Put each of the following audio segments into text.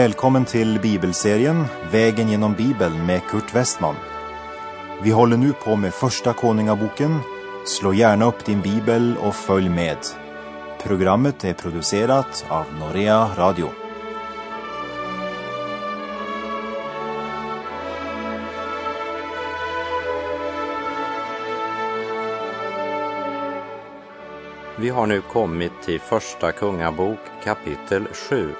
Välkommen till bibelserien Vägen genom Bibeln med Kurt Westman. Vi håller nu på med Första Konungaboken. Slå gärna upp din bibel och följ med. Programmet är producerat av Norea Radio. Vi har nu kommit till Första Kungabok kapitel 7.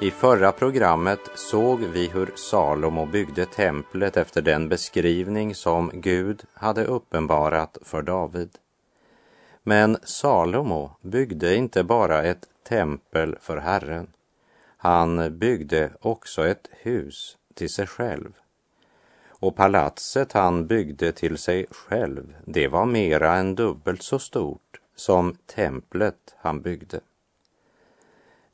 I förra programmet såg vi hur Salomo byggde templet efter den beskrivning som Gud hade uppenbarat för David. Men Salomo byggde inte bara ett tempel för Herren. Han byggde också ett hus till sig själv. Och palatset han byggde till sig själv, det var mera än dubbelt så stort som templet han byggde.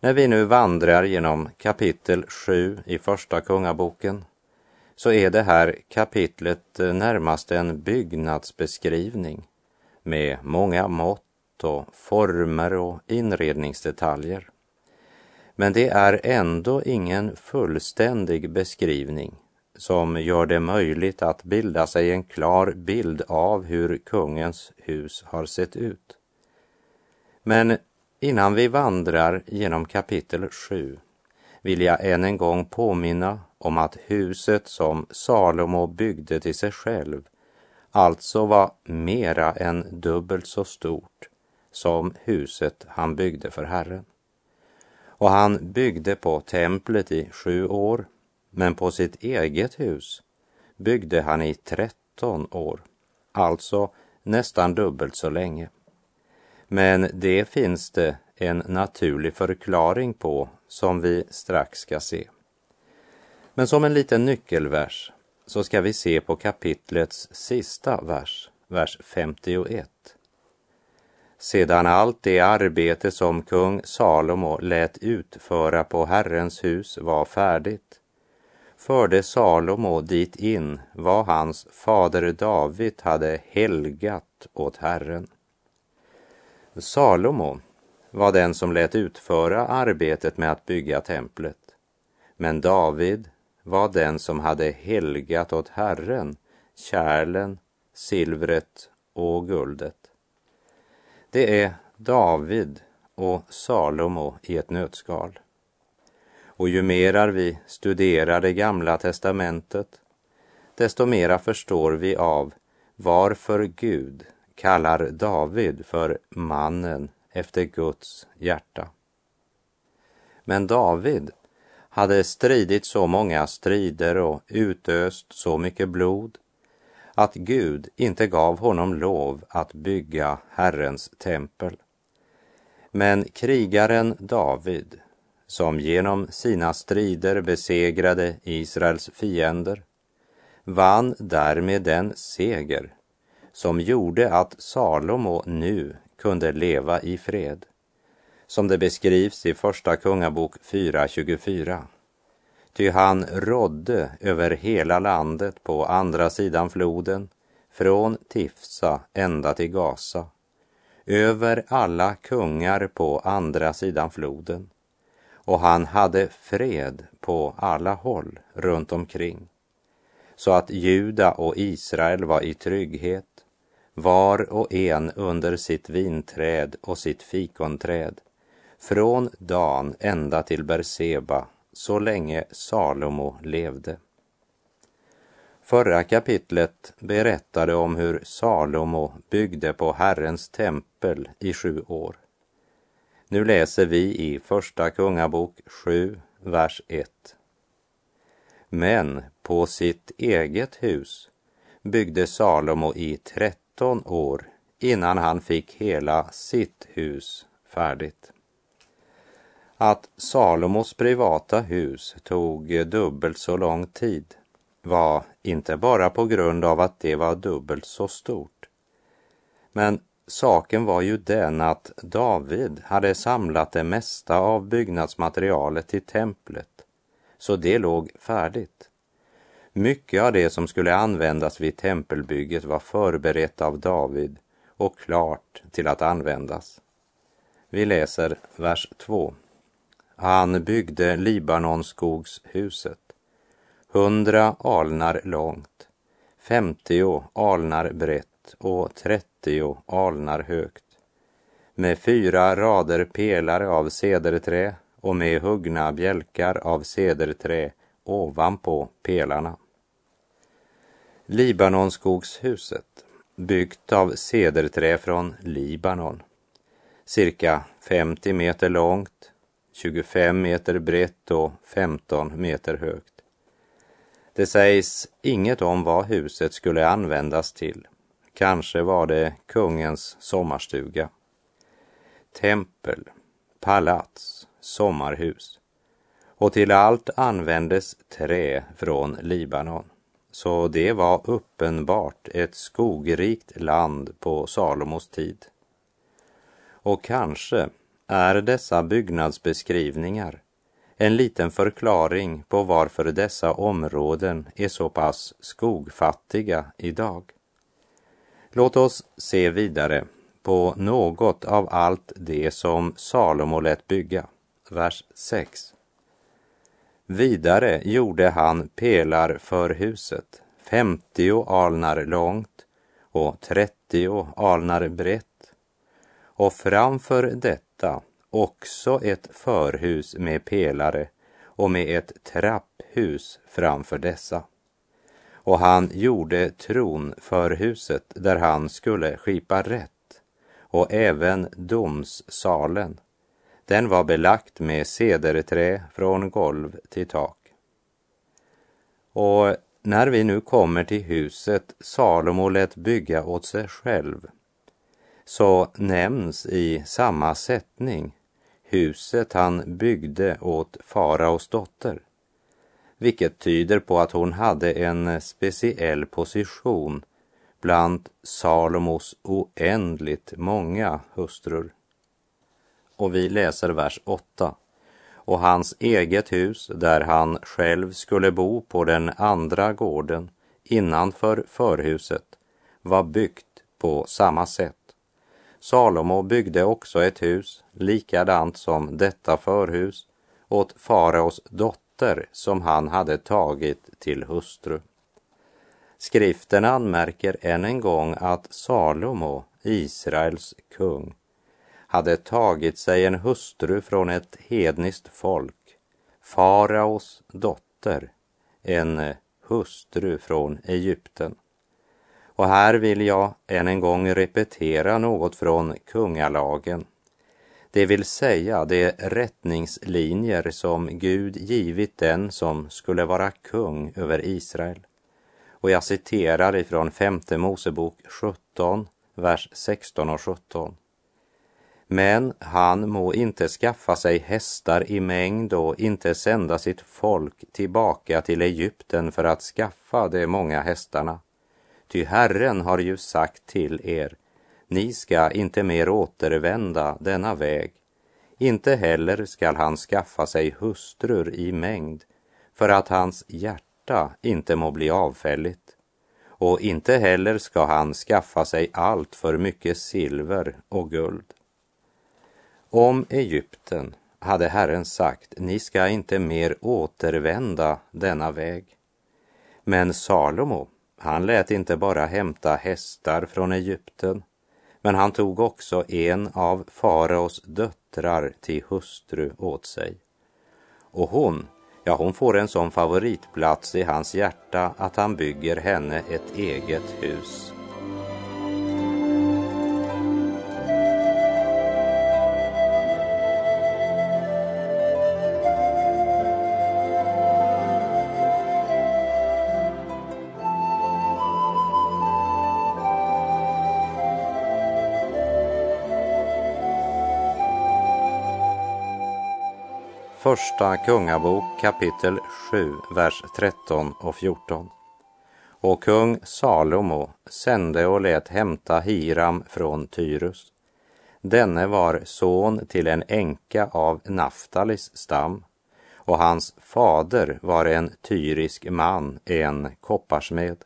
När vi nu vandrar genom kapitel 7 i Första Kungaboken så är det här kapitlet eh, närmast en byggnadsbeskrivning med många mått och former och inredningsdetaljer. Men det är ändå ingen fullständig beskrivning som gör det möjligt att bilda sig en klar bild av hur kungens hus har sett ut. Men innan vi vandrar genom kapitel 7 vill jag än en gång påminna om att huset som Salomo byggde till sig själv alltså var mera än dubbelt så stort som huset han byggde för Herren. Och han byggde på templet i sju år, men på sitt eget hus byggde han i tretton år, alltså nästan dubbelt så länge. Men det finns det en naturlig förklaring på som vi strax ska se. Men som en liten nyckelvers så ska vi se på kapitlets sista vers, vers 51. Sedan allt det arbete som kung Salomo lät utföra på Herrens hus var färdigt förde Salomo dit in vad hans fader David hade helgat åt Herren. Salomo var den som lät utföra arbetet med att bygga templet. Men David var den som hade helgat åt Herren kärlen, silvret och guldet. Det är David och Salomo i ett nötskal. Och ju mera vi studerar det gamla testamentet, desto mera förstår vi av varför Gud kallar David för mannen efter Guds hjärta. Men David hade stridit så många strider och utöst så mycket blod att Gud inte gav honom lov att bygga Herrens tempel. Men krigaren David, som genom sina strider besegrade Israels fiender, vann därmed den seger som gjorde att Salomo nu kunde leva i fred. Som det beskrivs i Första Kungabok 4.24. Ty han rådde över hela landet på andra sidan floden, från Tifsa ända till Gaza, över alla kungar på andra sidan floden. Och han hade fred på alla håll runt omkring, så att Juda och Israel var i trygghet var och en under sitt vinträd och sitt fikonträd, från Dan ända till Berseba, så länge Salomo levde. Förra kapitlet berättade om hur Salomo byggde på Herrens tempel i sju år. Nu läser vi i Första Kungabok 7, vers 1. Men på sitt eget hus byggde Salomo i 30 13 år innan han fick hela sitt hus färdigt. Att Salomos privata hus tog dubbelt så lång tid var inte bara på grund av att det var dubbelt så stort. Men saken var ju den att David hade samlat det mesta av byggnadsmaterialet till templet, så det låg färdigt. Mycket av det som skulle användas vid tempelbygget var förberett av David och klart till att användas. Vi läser vers 2. han byggde Libanonskogshuset, hundra alnar långt, femtio alnar brett och trettio alnar högt, med fyra rader pelare av cederträ och med huggna bjälkar av cederträ ovanpå pelarna. Libanonskogshuset, byggt av cederträ från Libanon, cirka 50 meter långt, 25 meter brett och 15 meter högt. Det sägs inget om vad huset skulle användas till. Kanske var det kungens sommarstuga. Tempel, palats, sommarhus. Och till allt användes trä från Libanon. Så det var uppenbart ett skogrikt land på Salomos tid. Och kanske är dessa byggnadsbeskrivningar en liten förklaring på varför dessa områden är så pass skogfattiga idag. Låt oss se vidare på något av allt det som Salomo lät bygga. Vers 6. Vidare gjorde han pelar för huset, 50 alnar långt och 30 alnar brett. Och framför detta också ett förhus med pelare och med ett trapphus framför dessa. Och han gjorde tron för huset där han skulle skipa rätt och även domssalen. Den var belagt med cederträ från golv till tak. Och när vi nu kommer till huset Salomo lät bygga åt sig själv så nämns i samma sättning huset han byggde åt faraos dotter, vilket tyder på att hon hade en speciell position bland Salomos oändligt många hustrur. Och vi läser vers 8. Och hans eget hus, där han själv skulle bo på den andra gården innanför förhuset, var byggt på samma sätt. Salomo byggde också ett hus likadant som detta förhus åt faraos dotter som han hade tagit till hustru. Skriften anmärker än en gång att Salomo, Israels kung, hade tagit sig en hustru från ett hedniskt folk, faraos dotter, en eh, hustru från Egypten. Och här vill jag än en gång repetera något från kungalagen. Det vill säga de rättningslinjer som Gud givit den som skulle vara kung över Israel. Och jag citerar ifrån femte Mosebok 17, vers 16 och 17. Men han må inte skaffa sig hästar i mängd och inte sända sitt folk tillbaka till Egypten för att skaffa de många hästarna. Ty Herren har ju sagt till er, ni ska inte mer återvända denna väg. Inte heller skall han skaffa sig hustrur i mängd för att hans hjärta inte må bli avfälligt. Och inte heller ska han skaffa sig allt för mycket silver och guld. Om Egypten hade Herren sagt, ni ska inte mer återvända denna väg. Men Salomo han lät inte bara hämta hästar från Egypten, men han tog också en av faraos döttrar till hustru åt sig. Och hon, ja hon får en sån favoritplats i hans hjärta att han bygger henne ett eget hus. Första Kungabok kapitel 7, vers 13 och 14. Och kung Salomo sände och lät hämta Hiram från Tyrus. Denne var son till en änka av Naftalis stam och hans fader var en tyrisk man, en kopparsmed.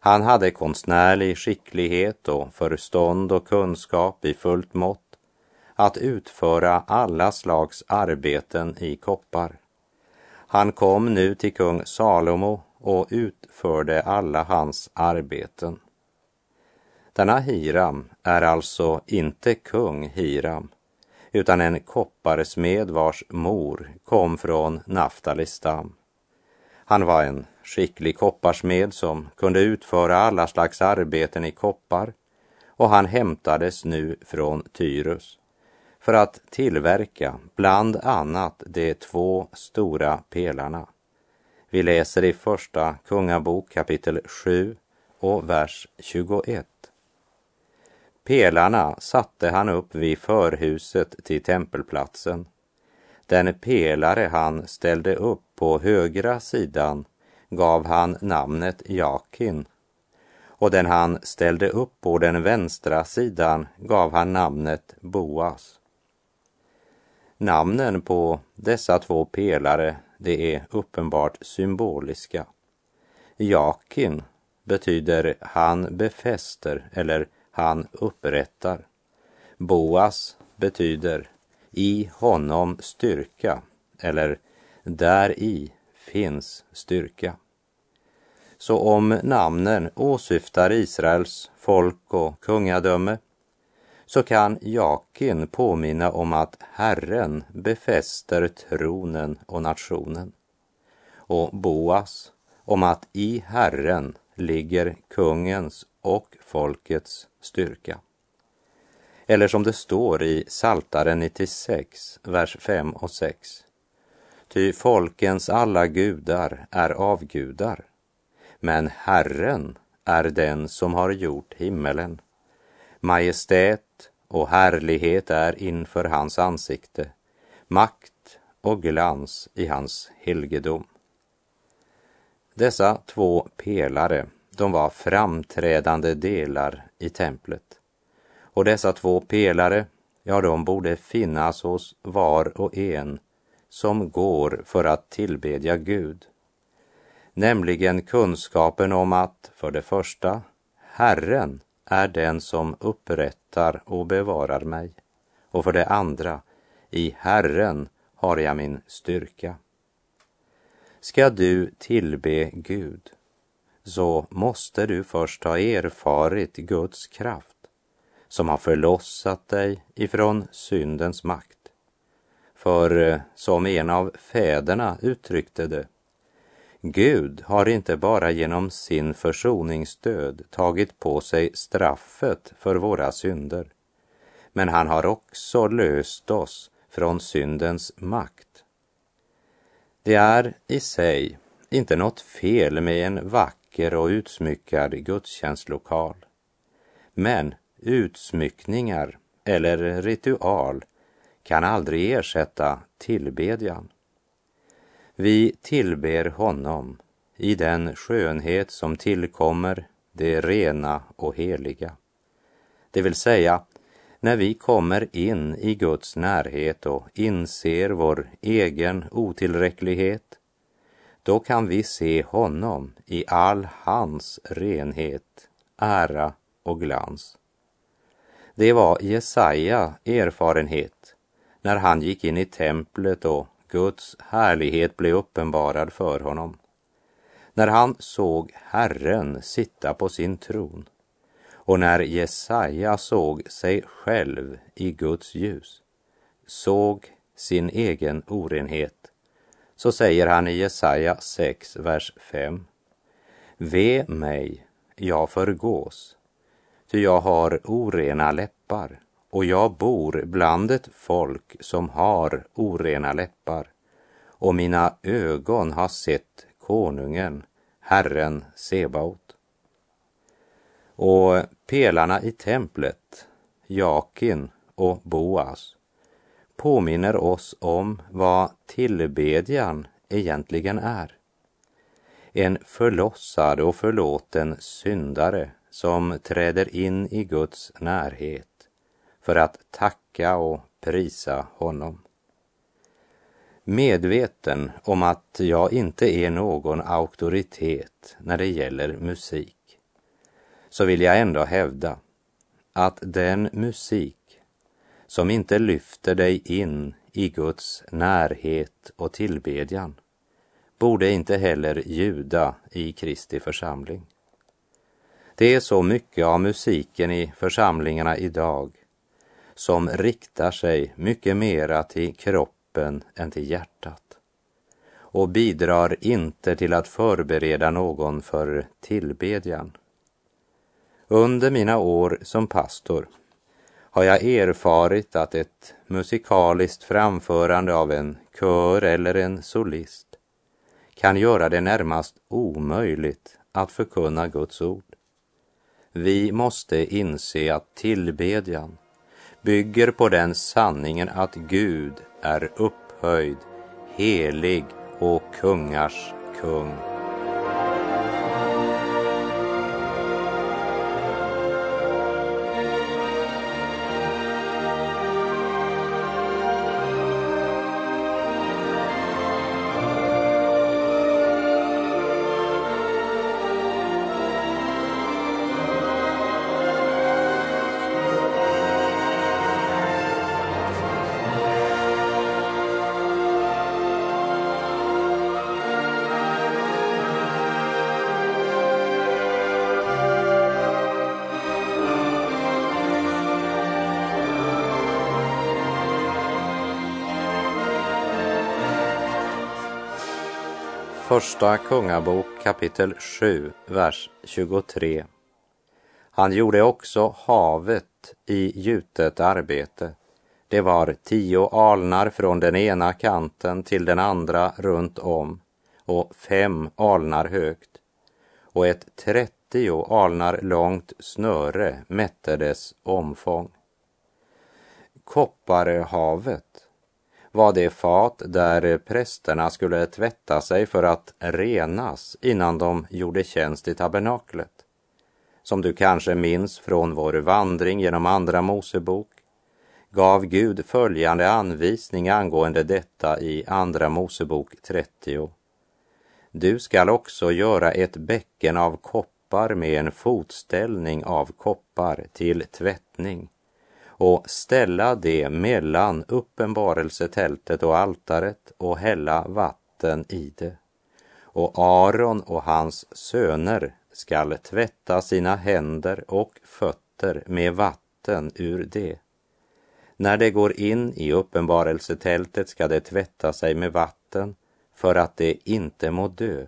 Han hade konstnärlig skicklighet och förstånd och kunskap i fullt mått att utföra alla slags arbeten i koppar. Han kom nu till kung Salomo och utförde alla hans arbeten. Denna Hiram är alltså inte kung Hiram, utan en kopparsmed vars mor kom från Naftalis stam. Han var en skicklig kopparsmed som kunde utföra alla slags arbeten i koppar och han hämtades nu från Tyrus för att tillverka bland annat de två stora pelarna. Vi läser i Första Kungabok kapitel 7 och vers 21. Pelarna satte han upp vid förhuset till tempelplatsen. Den pelare han ställde upp på högra sidan gav han namnet Jakin och den han ställde upp på den vänstra sidan gav han namnet Boas. Namnen på dessa två pelare, det är uppenbart symboliska. Jakin betyder han befäster eller han upprättar. Boas betyder i honom styrka eller där i finns styrka. Så om namnen åsyftar Israels folk och kungadöme så kan Jakin påminna om att Herren befäster tronen och nationen. Och Boas om att i Herren ligger kungens och folkets styrka. Eller som det står i Saltaren 96, vers 5 och 6. Ty folkens alla gudar är avgudar, men Herren är den som har gjort himmelen. Majestät och härlighet är inför hans ansikte, makt och glans i hans helgedom. Dessa två pelare, de var framträdande delar i templet. Och dessa två pelare, ja, de borde finnas hos var och en som går för att tillbedja Gud. Nämligen kunskapen om att, för det första, Herren är den som upprättar och bevarar mig. Och för det andra, i Herren har jag min styrka. Ska du tillbe Gud, så måste du först ha erfarit Guds kraft som har förlossat dig ifrån syndens makt. För eh, som en av fäderna uttryckte det, Gud har inte bara genom sin försoningsdöd tagit på sig straffet för våra synder, men han har också löst oss från syndens makt. Det är i sig inte något fel med en vacker och utsmyckad gudstjänstlokal. Men utsmyckningar eller ritual kan aldrig ersätta tillbedjan. Vi tillber honom i den skönhet som tillkommer det rena och heliga. Det vill säga, när vi kommer in i Guds närhet och inser vår egen otillräcklighet, då kan vi se honom i all hans renhet, ära och glans. Det var Jesaja erfarenhet när han gick in i templet och Guds härlighet blev uppenbarad för honom. När han såg Herren sitta på sin tron och när Jesaja såg sig själv i Guds ljus, såg sin egen orenhet, så säger han i Jesaja 6, vers 5. Ve mig, jag förgås, ty jag har orena läppar och jag bor bland ett folk som har orena läppar och mina ögon har sett konungen, Herren Sebaot. Och pelarna i templet, Jakin och Boas, påminner oss om vad tillbedjan egentligen är. En förlossad och förlåten syndare som träder in i Guds närhet för att tacka och prisa honom. Medveten om att jag inte är någon auktoritet när det gäller musik, så vill jag ändå hävda att den musik som inte lyfter dig in i Guds närhet och tillbedjan borde inte heller ljuda i Kristi församling. Det är så mycket av musiken i församlingarna idag som riktar sig mycket mera till kroppen än till hjärtat och bidrar inte till att förbereda någon för tillbedjan. Under mina år som pastor har jag erfarit att ett musikaliskt framförande av en kör eller en solist kan göra det närmast omöjligt att förkunna Guds ord. Vi måste inse att tillbedjan bygger på den sanningen att Gud är upphöjd, helig och kungars kung. Första Kungabok kapitel 7, vers 23. Han gjorde också havet i gjutet arbete. Det var tio alnar från den ena kanten till den andra runt om och fem alnar högt och ett trettio alnar långt snöre mätte dess omfång. Kopparhavet var det fat där prästerna skulle tvätta sig för att renas innan de gjorde tjänst i tabernaklet. Som du kanske minns från vår vandring genom Andra Mosebok gav Gud följande anvisning angående detta i Andra Mosebok 30. Du skall också göra ett bäcken av koppar med en fotställning av koppar till tvättning och ställa det mellan uppenbarelsetältet och altaret och hälla vatten i det. Och Aron och hans söner skall tvätta sina händer och fötter med vatten ur det. När de går in i uppenbarelsetältet ska de tvätta sig med vatten för att de inte må dö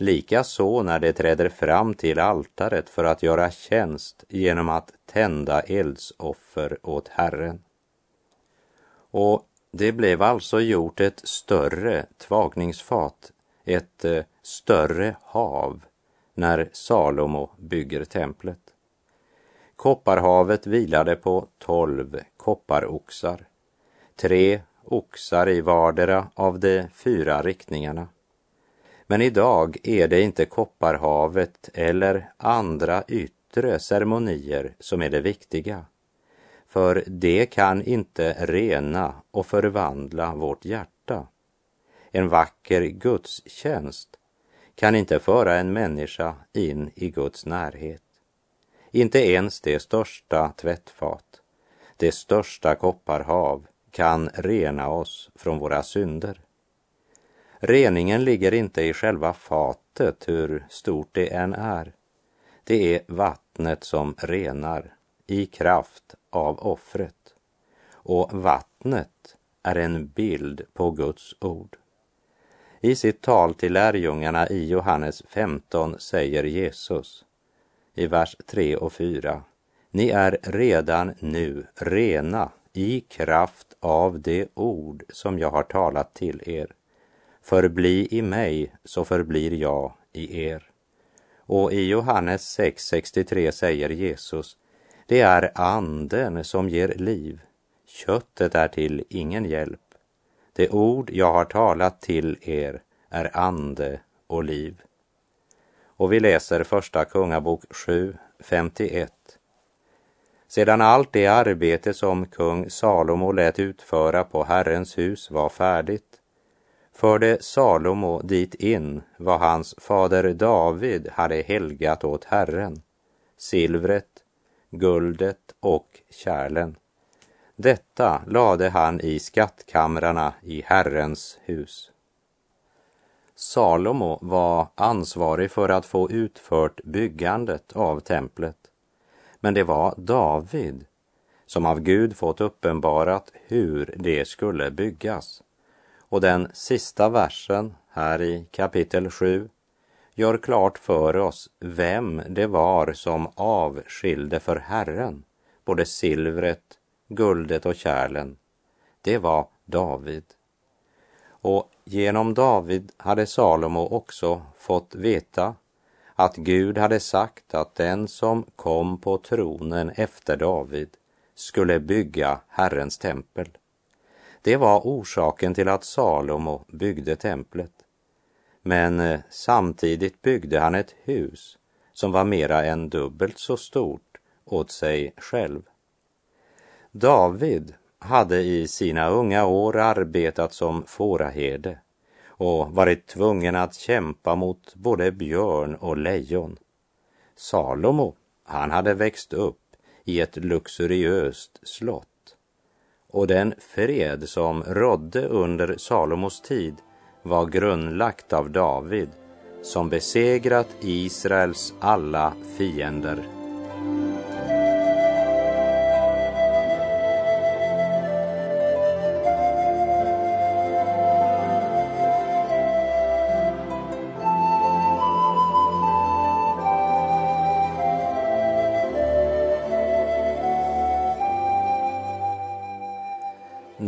Likaså när de träder fram till altaret för att göra tjänst genom att tända eldsoffer åt Herren. Och det blev alltså gjort ett större tvagningsfat, ett eh, större hav, när Salomo bygger templet. Kopparhavet vilade på tolv kopparoxar, tre oxar i vardera av de fyra riktningarna. Men idag är det inte kopparhavet eller andra yttre ceremonier som är det viktiga. För det kan inte rena och förvandla vårt hjärta. En vacker gudstjänst kan inte föra en människa in i Guds närhet. Inte ens det största tvättfat, det största kopparhav kan rena oss från våra synder. Reningen ligger inte i själva fatet, hur stort det än är. Det är vattnet som renar i kraft av offret. Och vattnet är en bild på Guds ord. I sitt tal till lärjungarna i Johannes 15 säger Jesus i vers 3 och 4. Ni är redan nu rena i kraft av det ord som jag har talat till er. Förbli i mig så förblir jag i er. Och i Johannes 6.63 säger Jesus, det är anden som ger liv. Köttet är till ingen hjälp. Det ord jag har talat till er är ande och liv. Och vi läser första Kungabok 7, 51. Sedan allt det arbete som kung Salomo lät utföra på Herrens hus var färdigt förde Salomo dit in vad hans fader David hade helgat åt Herren, silvret, guldet och kärlen, Detta lade han i skattkamrarna i Herrens hus. Salomo var ansvarig för att få utfört byggandet av templet. Men det var David som av Gud fått uppenbarat hur det skulle byggas. Och den sista versen här i kapitel 7 gör klart för oss vem det var som avskilde för Herren både silvret, guldet och kärlen. Det var David. Och genom David hade Salomo också fått veta att Gud hade sagt att den som kom på tronen efter David skulle bygga Herrens tempel. Det var orsaken till att Salomo byggde templet. Men eh, samtidigt byggde han ett hus som var mera än dubbelt så stort åt sig själv. David hade i sina unga år arbetat som fåraherde och varit tvungen att kämpa mot både björn och lejon. Salomo, han hade växt upp i ett luxuriöst slott och den fred som rådde under Salomos tid var grundlagt av David som besegrat Israels alla fiender.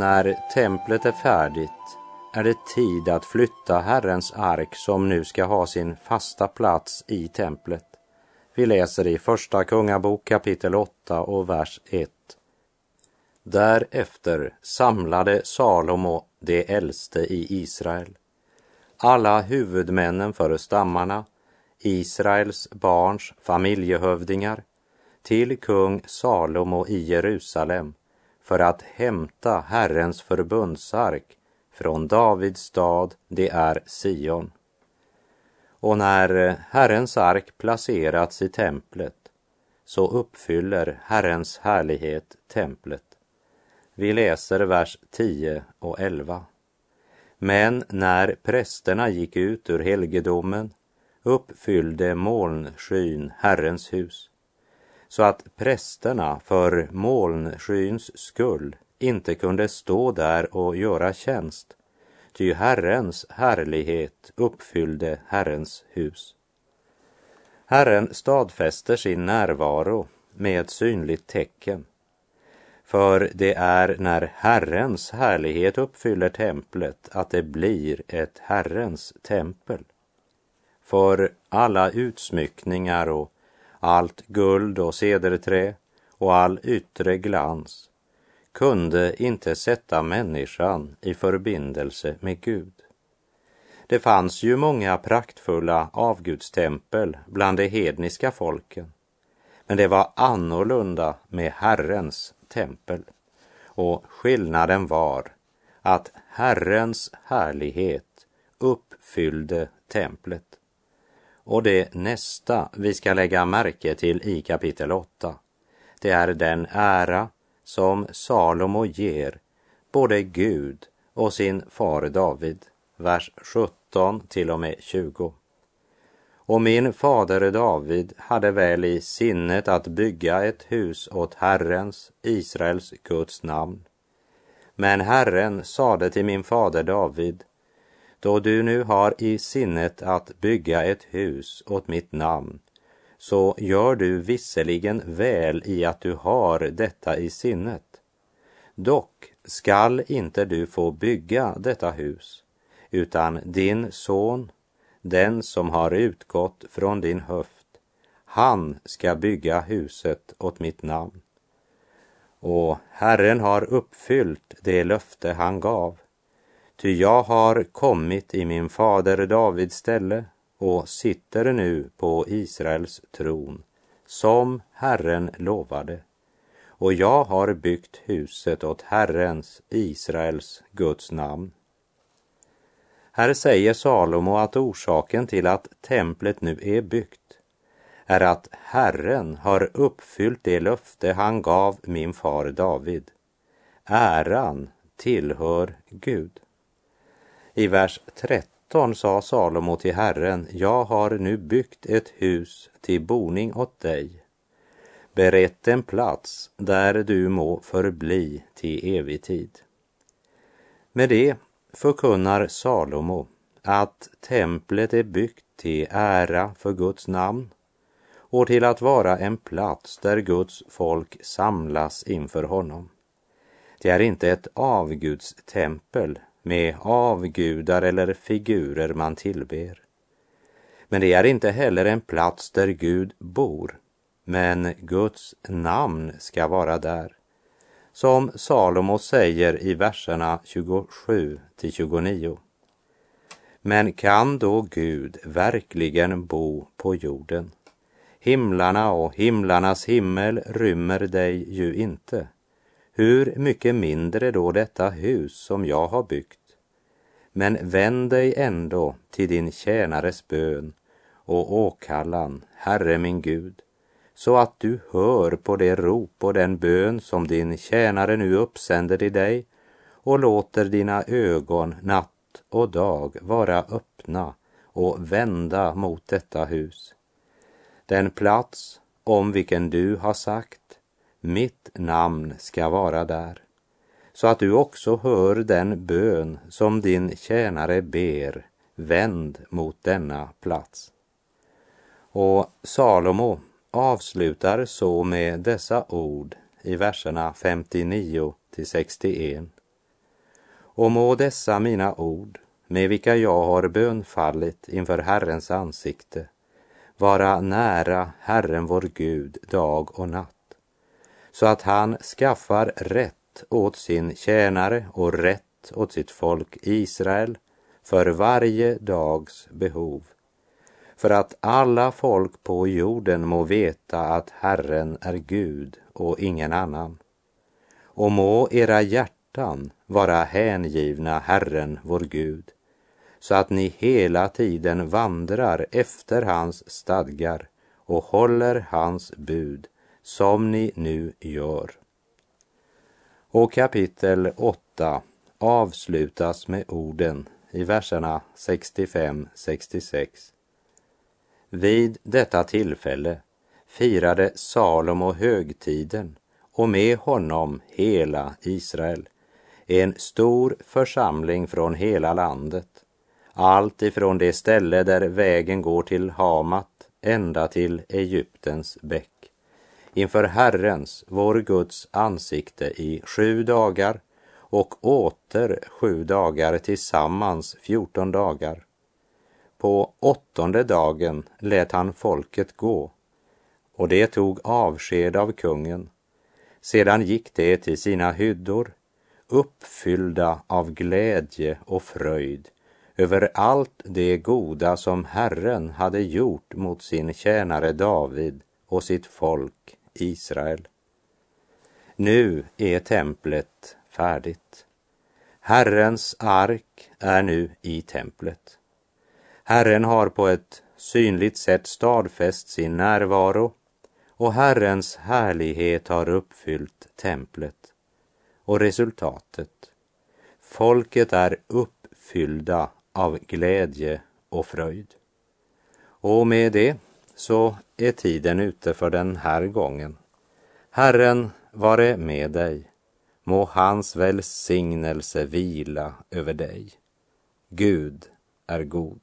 När templet är färdigt är det tid att flytta Herrens ark som nu ska ha sin fasta plats i templet. Vi läser i Första Kungabok kapitel 8 och vers 1. Därefter samlade Salomo de äldste i Israel, alla huvudmännen för stammarna, Israels barns familjehövdingar, till kung Salomo i Jerusalem för att hämta Herrens förbundsark från Davids stad, det är Sion. Och när Herrens ark placerats i templet så uppfyller Herrens härlighet templet. Vi läser vers 10 och 11. Men när prästerna gick ut ur helgedomen uppfyllde molnskyn Herrens hus så att prästerna för molnskyns skull inte kunde stå där och göra tjänst, ty Herrens härlighet uppfyllde Herrens hus. Herren stadfäster sin närvaro med ett synligt tecken. För det är när Herrens härlighet uppfyller templet att det blir ett Herrens tempel. För alla utsmyckningar och allt guld och cederträ och all yttre glans kunde inte sätta människan i förbindelse med Gud. Det fanns ju många praktfulla avgudstempel bland de hedniska folken, men det var annorlunda med Herrens tempel. Och skillnaden var att Herrens härlighet uppfyllde templet. Och det nästa vi ska lägga märke till i kapitel 8, det är den ära som Salomo ger både Gud och sin far David, vers 17 till och med 20. Och min fader David hade väl i sinnet att bygga ett hus åt Herrens, Israels Guds namn. Men Herren sade till min fader David, då du nu har i sinnet att bygga ett hus åt mitt namn, så gör du visserligen väl i att du har detta i sinnet. Dock skall inte du få bygga detta hus, utan din son, den som har utgått från din höft, han ska bygga huset åt mitt namn. Och Herren har uppfyllt det löfte han gav. Ty jag har kommit i min fader Davids ställe och sitter nu på Israels tron, som Herren lovade. Och jag har byggt huset åt Herrens, Israels, Guds namn. Här säger Salomo att orsaken till att templet nu är byggt är att Herren har uppfyllt det löfte han gav min far David. äran tillhör Gud. I vers 13 sa Salomo till Herren, jag har nu byggt ett hus till boning åt dig, berett en plats där du må förbli till evig tid. Med det förkunnar Salomo att templet är byggt till ära för Guds namn och till att vara en plats där Guds folk samlas inför honom. Det är inte ett avgudstempel med avgudar eller figurer man tillber. Men det är inte heller en plats där Gud bor, men Guds namn ska vara där. Som Salomo säger i verserna 27 till 29. Men kan då Gud verkligen bo på jorden? Himlarna och himlarnas himmel rymmer dig ju inte. Hur mycket mindre då detta hus som jag har byggt. Men vänd dig ändå till din tjänares bön och åkallan, Herre min Gud, så att du hör på det rop och den bön som din tjänare nu uppsänder till dig och låter dina ögon natt och dag vara öppna och vända mot detta hus. Den plats om vilken du har sagt, mitt namn ska vara där, så att du också hör den bön som din tjänare ber, vänd mot denna plats. Och Salomo avslutar så med dessa ord i verserna 59 till 61. Och må dessa mina ord, med vilka jag har bönfallit inför Herrens ansikte, vara nära Herren vår Gud dag och natt, så att han skaffar rätt åt sin tjänare och rätt åt sitt folk Israel för varje dags behov för att alla folk på jorden må veta att Herren är Gud och ingen annan. Och må era hjärtan vara hängivna Herren, vår Gud, så att ni hela tiden vandrar efter hans stadgar och håller hans bud, som ni nu gör. Och kapitel 8 avslutas med orden i verserna 65-66. Vid detta tillfälle firade Salomo högtiden och med honom hela Israel, en stor församling från hela landet, allt ifrån det ställe där vägen går till Hamat ända till Egyptens bäck, inför Herrens, vår Guds ansikte i sju dagar och åter sju dagar tillsammans fjorton dagar på åttonde dagen lät han folket gå och det tog avsked av kungen. Sedan gick det till sina hyddor uppfyllda av glädje och fröjd över allt det goda som Herren hade gjort mot sin tjänare David och sitt folk Israel. Nu är templet färdigt. Herrens ark är nu i templet. Herren har på ett synligt sätt stadfäst sin närvaro och Herrens härlighet har uppfyllt templet. Och resultatet? Folket är uppfyllda av glädje och fröjd. Och med det så är tiden ute för den här gången. Herren vare med dig. Må hans välsignelse vila över dig. Gud är god.